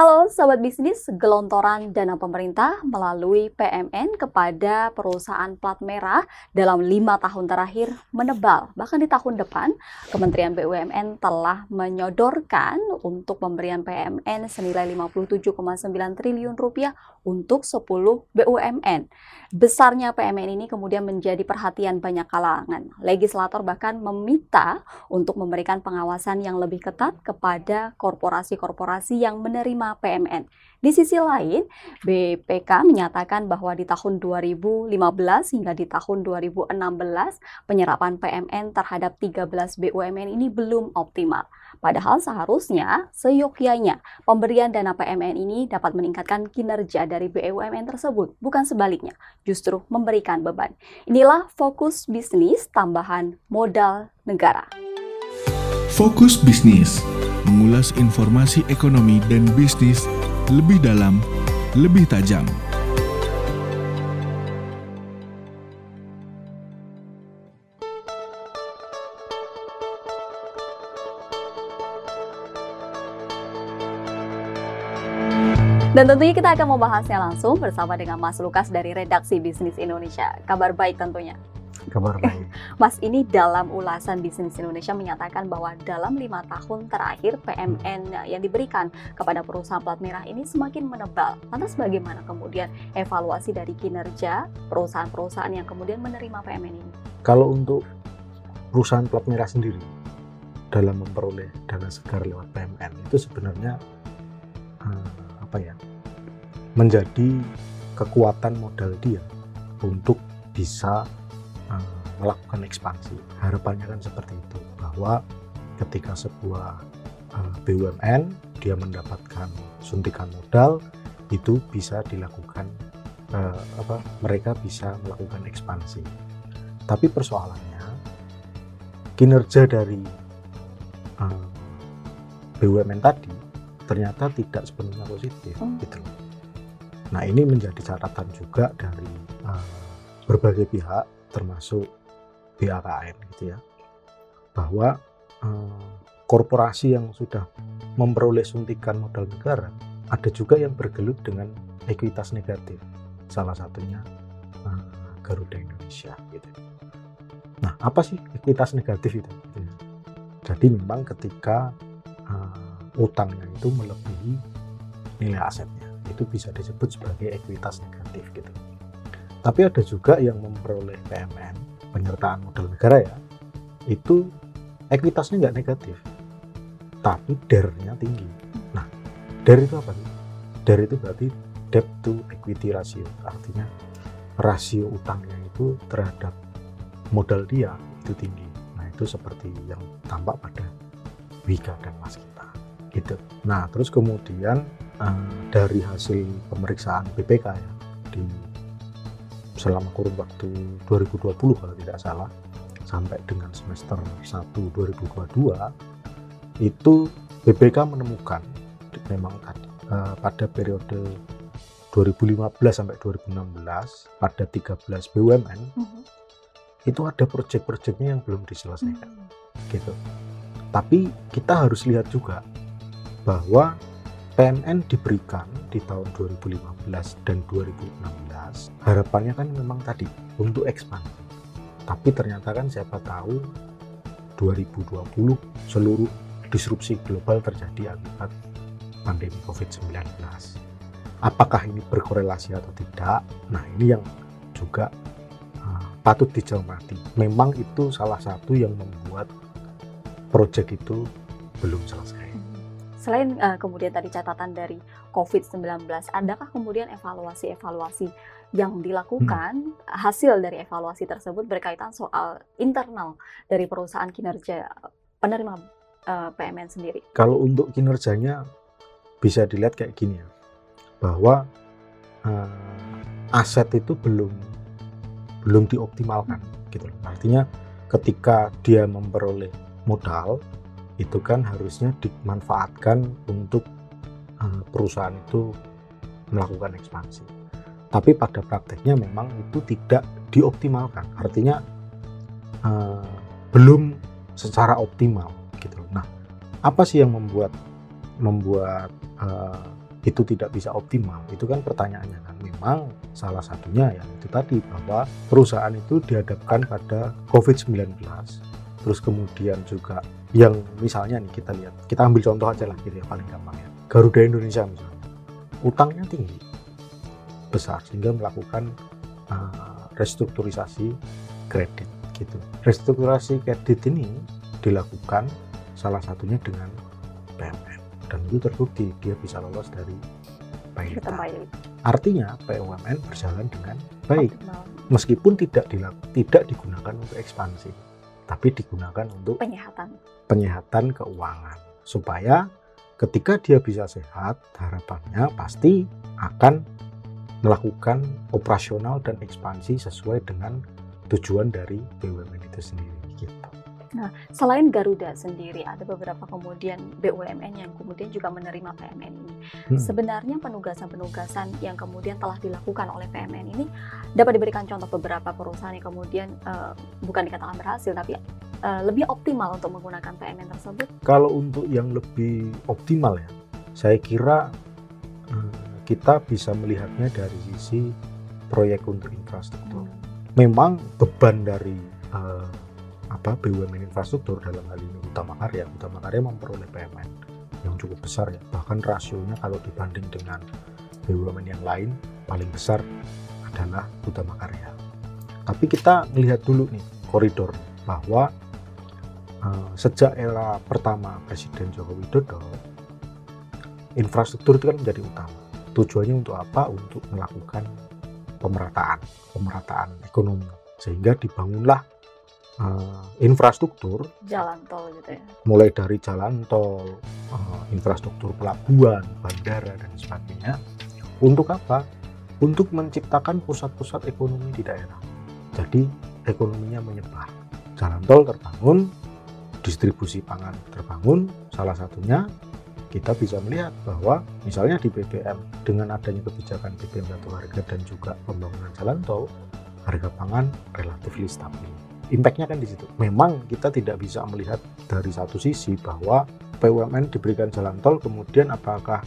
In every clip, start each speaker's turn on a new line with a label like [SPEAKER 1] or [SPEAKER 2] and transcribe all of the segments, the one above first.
[SPEAKER 1] Halo Sobat Bisnis, gelontoran dana pemerintah melalui PMN kepada perusahaan plat merah dalam lima tahun terakhir menebal. Bahkan di tahun depan, Kementerian BUMN telah menyodorkan untuk pemberian PMN senilai 57,9 triliun rupiah untuk 10 BUMN. Besarnya PMN ini kemudian menjadi perhatian banyak kalangan. Legislator bahkan meminta untuk memberikan pengawasan yang lebih ketat kepada korporasi-korporasi yang menerima PMN. Di sisi lain, BPK menyatakan bahwa di tahun 2015 hingga di tahun 2016 penyerapan PMN terhadap 13 BUMN ini belum optimal. Padahal seharusnya seyogyanya pemberian dana PMN ini dapat meningkatkan kinerja dari BUMN tersebut, bukan sebaliknya, justru memberikan beban. Inilah fokus bisnis tambahan modal negara.
[SPEAKER 2] Fokus bisnis mengulas informasi ekonomi dan bisnis lebih dalam, lebih tajam.
[SPEAKER 1] Dan tentunya kita akan membahasnya langsung bersama dengan Mas Lukas dari Redaksi Bisnis Indonesia. Kabar baik tentunya
[SPEAKER 3] kabar baik.
[SPEAKER 1] Mas ini dalam ulasan bisnis Indonesia menyatakan bahwa dalam lima tahun terakhir PMN yang diberikan kepada perusahaan plat merah ini semakin menebal. Lantas bagaimana kemudian evaluasi dari kinerja perusahaan-perusahaan yang kemudian menerima PMN ini?
[SPEAKER 3] Kalau untuk perusahaan plat merah sendiri dalam memperoleh dana segar lewat PMN itu sebenarnya uh, apa ya menjadi kekuatan modal dia untuk bisa melakukan ekspansi. Harapannya kan seperti itu bahwa ketika sebuah uh, eh, BUMN dia mendapatkan suntikan modal itu bisa dilakukan uh, apa mereka bisa melakukan ekspansi. Tapi persoalannya kinerja dari uh, eh, BUMN tadi ternyata tidak sepenuhnya positif hmm. gitu Nah ini menjadi catatan juga dari uh, berbagai pihak termasuk BAKN gitu ya bahwa eh, korporasi yang sudah memperoleh suntikan modal negara ada juga yang bergelut dengan ekuitas negatif salah satunya eh, Garuda Indonesia gitu. Nah apa sih ekuitas negatif itu? Jadi memang ketika uh, utangnya itu melebihi nilai asetnya itu bisa disebut sebagai ekuitas negatif gitu. Tapi ada juga yang memperoleh PMN penyertaan modal negara ya itu ekuitasnya nggak negatif tapi dernya tinggi. Nah der itu apa sih? Der itu berarti debt to equity ratio artinya rasio utangnya itu terhadap modal dia itu tinggi. Nah itu seperti yang tampak pada Wika dan Mas kita gitu. Nah terus kemudian uh, dari hasil pemeriksaan BPK ya di selama kurun waktu 2020 kalau tidak salah sampai dengan semester 1 2022 itu BPK menemukan memang uh, pada periode 2015 sampai 2016 pada 13 BUMN mm -hmm. itu ada proyek-proyeknya yang belum diselesaikan mm -hmm. gitu tapi kita harus lihat juga bahwa PMN diberikan di tahun 2015 dan 2016 harapannya kan memang tadi untuk ekspansi. Tapi ternyata kan siapa tahu 2020 seluruh disrupsi global terjadi akibat pandemi COVID-19 apakah ini berkorelasi atau tidak? Nah ini yang juga uh, patut dicermati. Memang itu salah satu yang membuat proyek itu belum selesai.
[SPEAKER 1] Selain uh, kemudian tadi catatan dari COVID-19, adakah kemudian evaluasi-evaluasi yang dilakukan hmm. hasil dari evaluasi tersebut berkaitan soal internal dari perusahaan kinerja penerima uh, eh, PMN sendiri?
[SPEAKER 3] Kalau untuk kinerjanya bisa dilihat kayak gini ya, bahwa uh, aset itu belum belum dioptimalkan gitu. Artinya ketika dia memperoleh modal itu kan harusnya dimanfaatkan untuk uh, perusahaan itu melakukan ekspansi. Tapi pada prakteknya memang itu tidak dioptimalkan. Artinya uh, belum secara optimal gitu. Nah, apa sih yang membuat membuat uh, itu tidak bisa optimal itu kan pertanyaannya kan memang salah satunya ya itu tadi bahwa perusahaan itu dihadapkan pada COVID-19 terus kemudian juga yang misalnya nih kita lihat kita ambil contoh aja lah gitu ya paling gampang ya Garuda Indonesia misalnya utangnya tinggi besar sehingga melakukan uh, restrukturisasi kredit gitu restrukturisasi kredit ini dilakukan salah satunya dengan PMN dan itu terbukti dia bisa lolos dari PAITA.
[SPEAKER 1] baik.
[SPEAKER 3] Artinya BUMN berjalan dengan baik meskipun tidak tidak digunakan untuk ekspansi, tapi digunakan untuk
[SPEAKER 1] Penyehatan.
[SPEAKER 3] penyehatan keuangan supaya ketika dia bisa sehat harapannya pasti akan melakukan operasional dan ekspansi sesuai dengan tujuan dari BUMN itu sendiri gitu.
[SPEAKER 1] Selain Garuda sendiri, ada beberapa kemudian BUMN yang kemudian juga menerima PMN ini.
[SPEAKER 3] Hmm.
[SPEAKER 1] Sebenarnya penugasan-penugasan yang kemudian telah dilakukan oleh PMN ini dapat diberikan contoh beberapa perusahaan yang kemudian eh, bukan dikatakan berhasil, tapi eh, lebih optimal untuk menggunakan PMN tersebut.
[SPEAKER 3] Kalau untuk yang lebih optimal ya, saya kira eh, kita bisa melihatnya dari sisi proyek untuk infrastruktur. Memang beban dari eh, apa BUMN infrastruktur dalam hal ini Utama Karya, Utama Karya memperoleh PMN yang cukup besar ya. Bahkan rasionya kalau dibanding dengan BUMN yang lain paling besar adalah Utama Karya. Tapi kita melihat dulu nih koridor bahwa eh, sejak era pertama Presiden Joko Widodo infrastruktur itu kan menjadi utama. Tujuannya untuk apa? Untuk melakukan pemerataan, pemerataan ekonomi sehingga dibangunlah eh, infrastruktur
[SPEAKER 1] Jalan tol gitu ya.
[SPEAKER 3] mulai dari jalan tol, eh, infrastruktur pelabuhan, bandara dan sebagainya. Untuk apa? Untuk menciptakan pusat-pusat ekonomi di daerah. Jadi ekonominya menyebar. Jalan tol terbangun, distribusi pangan terbangun. Salah satunya kita bisa melihat bahwa misalnya di BBM dengan adanya kebijakan BBM satu harga dan juga pembangunan jalan tol, harga pangan relatif stabil. Impactnya kan di situ. Memang kita tidak bisa melihat dari satu sisi bahwa BUMN diberikan jalan tol, kemudian apakah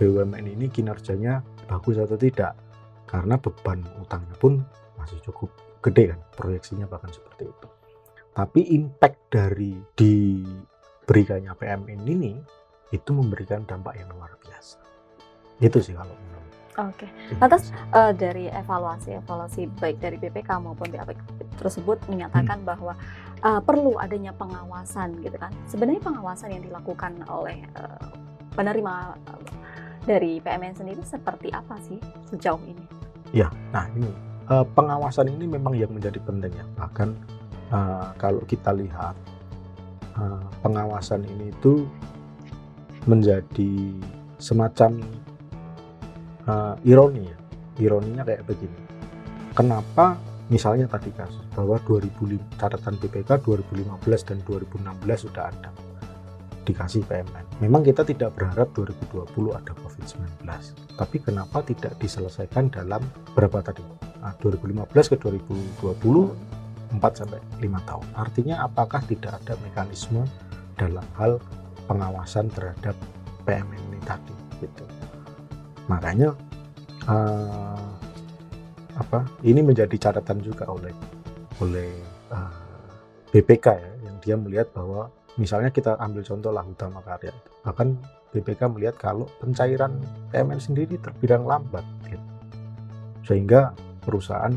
[SPEAKER 3] BUMN ini kinerjanya bagus atau tidak? Karena beban utangnya pun masih cukup gede kan, proyeksinya bahkan seperti itu. Tapi impact dari diberikannya PMN ini itu memberikan dampak yang luar biasa. Itu sih kalau menurut.
[SPEAKER 1] Oke. Lantas eh, dari evaluasi evaluasi baik dari BPK maupun BAP tersebut menyatakan bahwa eh, perlu adanya pengawasan gitu kan. Sebenarnya pengawasan yang dilakukan oleh eh, penerima dari PMN sendiri seperti apa sih sejauh ini?
[SPEAKER 3] Ya, nah ini eh, pengawasan ini memang yang menjadi penting ya. Bahkan eh, kalau kita lihat eh, pengawasan ini itu menjadi semacam eh, ironi ya. Ironinya kayak begini. Kenapa misalnya tadi kasus bahwa 2005 catatan BPK 2015 dan 2016 sudah ada dikasih PMN. Memang kita tidak berharap 2020 ada COVID-19. Tapi kenapa tidak diselesaikan dalam berapa tadi? Nah, 2015 ke 2020 4 sampai 5 tahun. Artinya apakah tidak ada mekanisme dalam hal pengawasan terhadap PMN ini tadi gitu. Makanya eh, apa? Ini menjadi catatan juga oleh oleh eh, BPK ya yang dia melihat bahwa misalnya kita ambil contoh lah utama karya itu. Bahkan BPK melihat kalau pencairan PMN sendiri terbilang lambat gitu. Sehingga perusahaan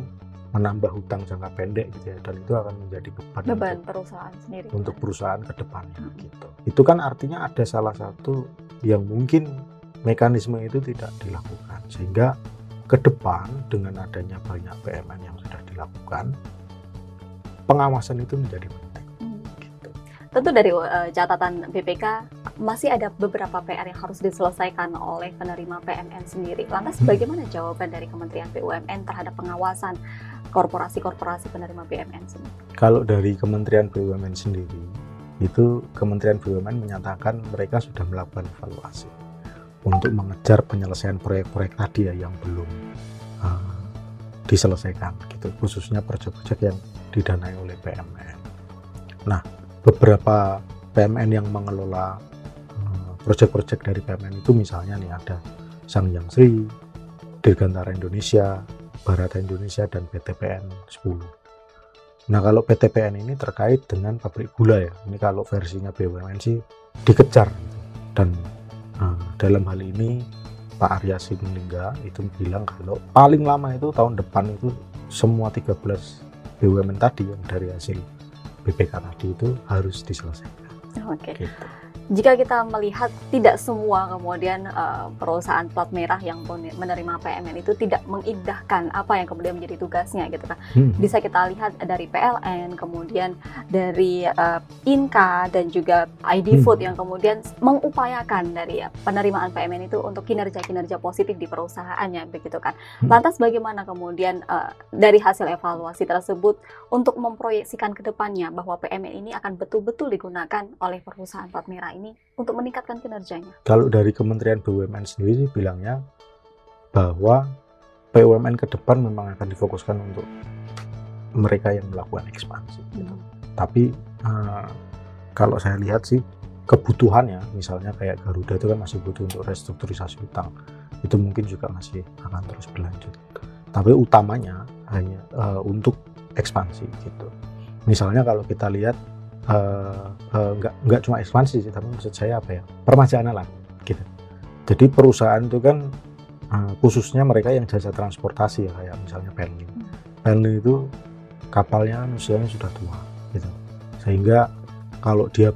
[SPEAKER 3] menambah hutang jangka pendek gitu ya dan itu akan menjadi beban,
[SPEAKER 1] Beban
[SPEAKER 3] untuk,
[SPEAKER 1] perusahaan sendiri.
[SPEAKER 3] untuk perusahaan ke depannya
[SPEAKER 1] Hmm.
[SPEAKER 3] gitu. Itu kan artinya ada salah satu yang mungkin mekanisme itu tidak dilakukan sehingga ke depan dengan adanya banyak PMN yang sudah dilakukan pengawasan itu menjadi penting
[SPEAKER 1] Hmm.
[SPEAKER 3] gitu.
[SPEAKER 1] Tentu dari eh, catatan BPK masih ada beberapa PR yang harus diselesaikan oleh penerima PMN sendiri. Lantas
[SPEAKER 3] Hmm.
[SPEAKER 1] bagaimana jawaban dari Kementerian BUMN terhadap pengawasan korporasi-korporasi penerima BUMN sendiri?
[SPEAKER 3] Kalau dari Kementerian BUMN sendiri, itu Kementerian BUMN menyatakan mereka sudah melakukan evaluasi untuk mengejar penyelesaian proyek-proyek tadi ya yang belum uh, diselesaikan, gitu. Khususnya proyek-proyek yang didanai oleh PMN. Nah, beberapa PMN yang mengelola uh, proyek-proyek dari PMN itu misalnya nih ada Sangyang Sri, Dirgantara Indonesia, Barata Indonesia, dan PTPN 10. Nah kalau PTPN ini terkait dengan pabrik gula ya, ini kalau versinya BUMN sih dikejar dan uh, dalam hal ini Pak Arya Sinulinga itu bilang kalau paling lama itu tahun depan itu semua 13 BUMN tadi yang dari hasil BPK tadi itu harus diselesaikan.
[SPEAKER 1] Oke.
[SPEAKER 3] Gitu.
[SPEAKER 1] Jika kita melihat tidak semua kemudian uh, perusahaan plat merah yang menerima PMN itu tidak mengindahkan apa yang kemudian menjadi tugasnya gitu kan.
[SPEAKER 3] Hmm.
[SPEAKER 1] Bisa kita lihat dari PLN, kemudian dari uh, Inka dan juga ID
[SPEAKER 3] Hmm.
[SPEAKER 1] Food yang kemudian mengupayakan dari penerimaan PMN itu untuk kinerja-kinerja positif di perusahaannya begitu kan.
[SPEAKER 3] Hmm.
[SPEAKER 1] Lantas bagaimana kemudian uh, dari hasil evaluasi tersebut untuk memproyeksikan ke depannya bahwa PMN ini akan betul-betul digunakan oleh perusahaan plat merah ini untuk meningkatkan kinerjanya.
[SPEAKER 3] Kalau dari Kementerian BUMN sendiri sih bilangnya bahwa BUMN ke depan memang akan difokuskan untuk mereka yang melakukan ekspansi. Gitu. Tapi eh, kalau saya lihat sih kebutuhannya, misalnya kayak Garuda itu kan masih butuh untuk restrukturisasi utang, itu mungkin juga masih akan terus berlanjut. Tapi utamanya hanya eh, untuk ekspansi gitu. Misalnya kalau kita lihat eh, eh, nggak nggak cuma ekspansi sih, tapi maksud saya apa ya permajaan alat gitu. Jadi perusahaan itu kan eh, khususnya mereka yang jasa transportasi ya kayak misalnya Penly. Penly itu kapalnya usianya sudah tua gitu. Sehingga kalau dia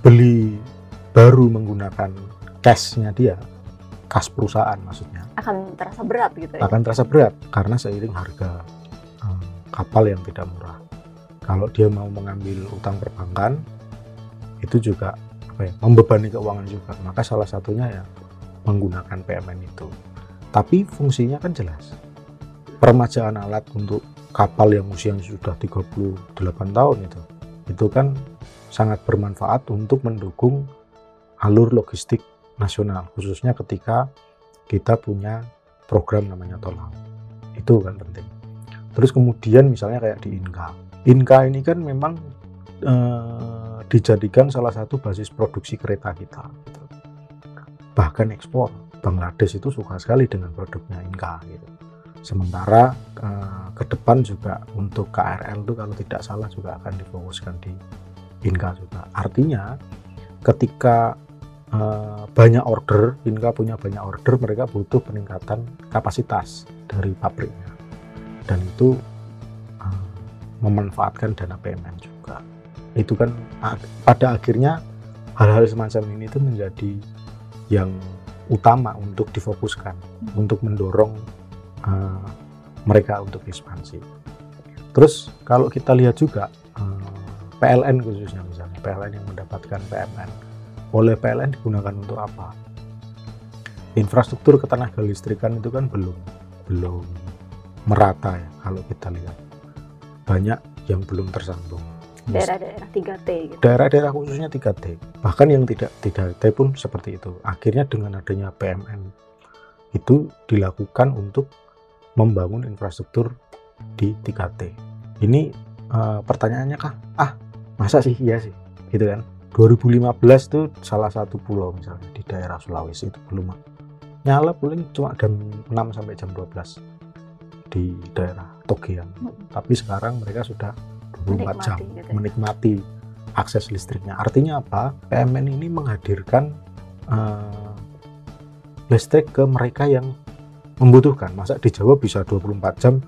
[SPEAKER 3] beli baru menggunakan cashnya dia, kas perusahaan maksudnya,
[SPEAKER 1] Akan terasa berat gitu ya.
[SPEAKER 3] akan terasa berat karena seiring harga eh, kapal yang tidak murah. Kalau dia mau mengambil utang perbankan, itu juga apa ya, membebani keuangan juga. Maka salah satunya ya menggunakan PMN itu. Tapi fungsinya kan jelas. Permajaan alat untuk kapal yang usianya sudah 38 tahun itu, itu kan sangat bermanfaat untuk mendukung alur logistik nasional, khususnya ketika kita punya program namanya tol laut. Itu kan penting. Terus kemudian misalnya kayak di Inka. Inka ini kan memang eh, dijadikan salah satu basis produksi kereta kita. Bahkan ekspor. Bangladesh itu suka sekali dengan produknya Inka gitu. Sementara eh, ke depan juga untuk KRL itu kalau tidak salah juga akan difokuskan di Inka juga. Artinya ketika eh, banyak order, Inka punya banyak order, mereka butuh peningkatan kapasitas dari pabriknya. Dan itu memanfaatkan dana PMN juga. Itu kan pada akhirnya hal-hal semacam ini itu menjadi yang utama untuk difokuskan, untuk mendorong eh, mereka untuk ekspansi. Terus kalau kita lihat juga eh, PLN khususnya misalnya PLN yang mendapatkan PMN oleh PLN digunakan untuk apa? Infrastruktur ketenaga listrikan itu kan belum belum merata ya kalau kita lihat banyak yang belum tersambung.
[SPEAKER 1] Daerah-daerah 3T gitu.
[SPEAKER 3] Daerah-daerah khususnya 3T, bahkan yang tidak 3T pun seperti itu. Akhirnya dengan adanya PMN itu dilakukan untuk membangun infrastruktur di 3T. Ini eh, pertanyaannya kah? Ah, masa sih iya sih, gitu kan? 2015 tuh salah satu pulau misalnya di daerah Sulawesi itu belum nyala paling cuma jam 6 sampai jam 12 di daerah Togean.
[SPEAKER 1] Mm.
[SPEAKER 3] Tapi sekarang mereka sudah 24 jam
[SPEAKER 1] Menikmati gitu ya.
[SPEAKER 3] menikmati akses listriknya. Artinya apa? PMN ini menghadirkan eh, listrik ke mereka yang membutuhkan. Masa di Jawa bisa 24 jam,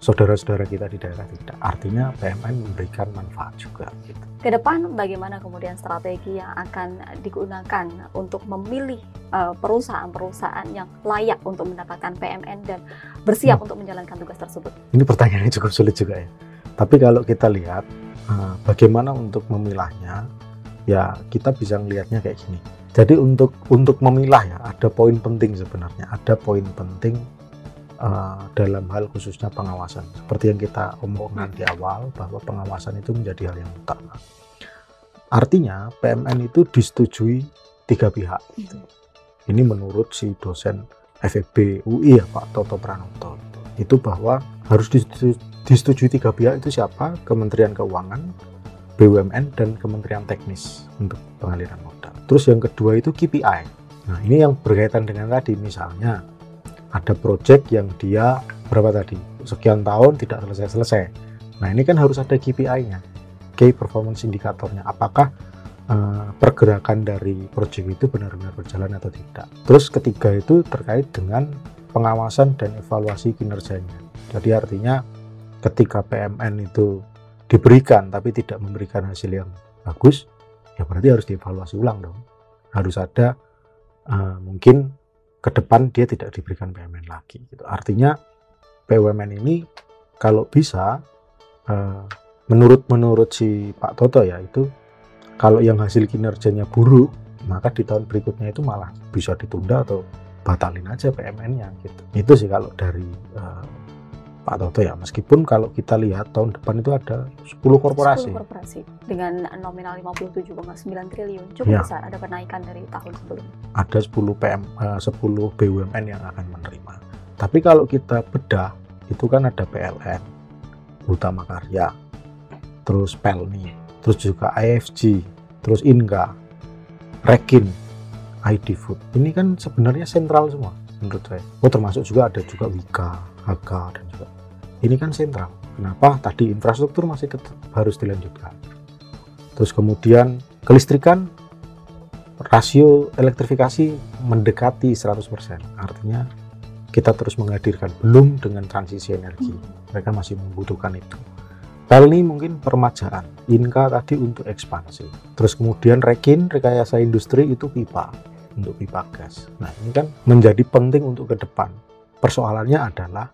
[SPEAKER 3] saudara-saudara kita di daerah tidak. Artinya PMN memberikan manfaat juga. Gitu.
[SPEAKER 1] Ke depan bagaimana kemudian strategi yang akan digunakan untuk memilih uh, perusahaan-perusahaan yang layak untuk mendapatkan PMN dan bersiap untuk menjalankan tugas tersebut?
[SPEAKER 3] Ini pertanyaan yang cukup sulit juga ya. Tapi kalau kita lihat eh, bagaimana untuk memilahnya, ya kita bisa melihatnya kayak gini. Jadi untuk untuk memilah ya ada poin penting sebenarnya. Ada poin penting eh, dalam hal khususnya pengawasan. Seperti yang kita omongkan di awal bahwa pengawasan itu menjadi hal yang utama. Artinya PMN itu disetujui tiga pihak. Ini menurut si dosen FEB UI ya Pak Toto Pranoto itu bahwa harus disetujui, tiga pihak itu siapa? Kementerian Keuangan, BUMN dan Kementerian Teknis untuk pengaliran modal. Terus yang kedua itu KPI. Nah, ini yang berkaitan dengan tadi misalnya ada project yang dia berapa tadi? Sekian tahun tidak selesai-selesai. Nah, ini kan harus ada KPI-nya. Key Performance Indicator-nya. Apakah uh, pergerakan dari project itu benar-benar berjalan atau tidak. Terus ketiga itu terkait dengan pengawasan dan evaluasi kinerjanya. Jadi artinya ketika PMN itu diberikan tapi tidak memberikan hasil yang bagus, ya berarti harus dievaluasi ulang dong. Harus ada uh, mungkin ke depan dia tidak diberikan PMN lagi. Gitu. Artinya BUMN ini kalau bisa uh, menurut menurut si Pak Toto ya itu kalau yang hasil kinerjanya buruk maka di tahun berikutnya itu malah bisa ditunda atau batalin aja PMN-nya gitu. Itu sih kalau dari uh, Pak Toto ya. Meskipun kalau kita lihat tahun depan itu ada 10 korporasi.
[SPEAKER 1] 10 korporasi dengan nominal 57,9 triliun. Cukup ya. besar ada kenaikan dari tahun sebelumnya.
[SPEAKER 3] Ada 10 PM uh, 10 BUMN yang akan menerima. Tapi kalau kita bedah itu kan ada PLN, Utama Karya, terus Pelni, terus juga IFG, terus Inga, Rekin, ID Food. Ini kan sebenarnya sentral semua menurut saya. Oh termasuk juga ada juga Wika, Haga dan juga ini kan sentral. Kenapa? Tadi infrastruktur masih tetap harus dilanjutkan. Terus kemudian kelistrikan rasio elektrifikasi mendekati 100%. Artinya kita terus menghadirkan belum dengan transisi energi. Mereka masih membutuhkan itu. Pelni mungkin permajaan, Inka tadi untuk ekspansi. Terus kemudian Rekin, rekayasa industri itu pipa untuk pipa gas. Nah, ini kan menjadi penting untuk ke depan. Persoalannya adalah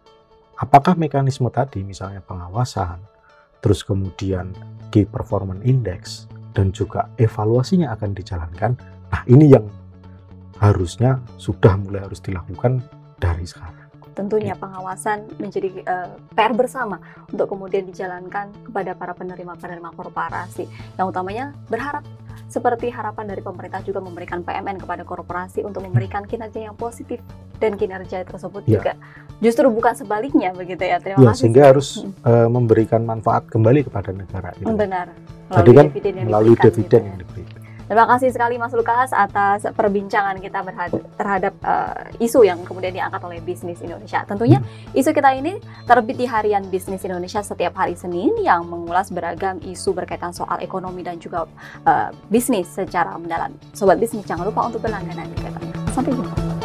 [SPEAKER 3] apakah mekanisme tadi misalnya pengawasan, terus kemudian key performance index dan juga evaluasinya akan dijalankan. Nah, ini yang harusnya sudah mulai harus dilakukan dari sekarang
[SPEAKER 1] tentunya pengawasan menjadi uh, PR bersama untuk kemudian dijalankan kepada para penerima-penerima korporasi. Yang utamanya berharap seperti harapan dari pemerintah juga memberikan PMN kepada korporasi untuk memberikan kinerja yang positif dan kinerja tersebut ya. juga justru bukan sebaliknya begitu ya.
[SPEAKER 3] Terima ya, kasih. Sehingga harus hmm. uh, memberikan manfaat kembali kepada negara.
[SPEAKER 1] Gitu. Benar.
[SPEAKER 3] Melalui Tadi kan dividen yang melalui dividen gitu ya. yang diberikan.
[SPEAKER 1] Terima kasih sekali Mas Lukas atas perbincangan kita terhadap uh, isu yang kemudian diangkat oleh bisnis Indonesia. Tentunya isu kita ini terbit di harian bisnis Indonesia setiap hari Senin yang mengulas beragam isu berkaitan soal ekonomi dan juga uh, bisnis secara mendalam. Sobat bisnis jangan lupa untuk berlangganan di Sampai jumpa.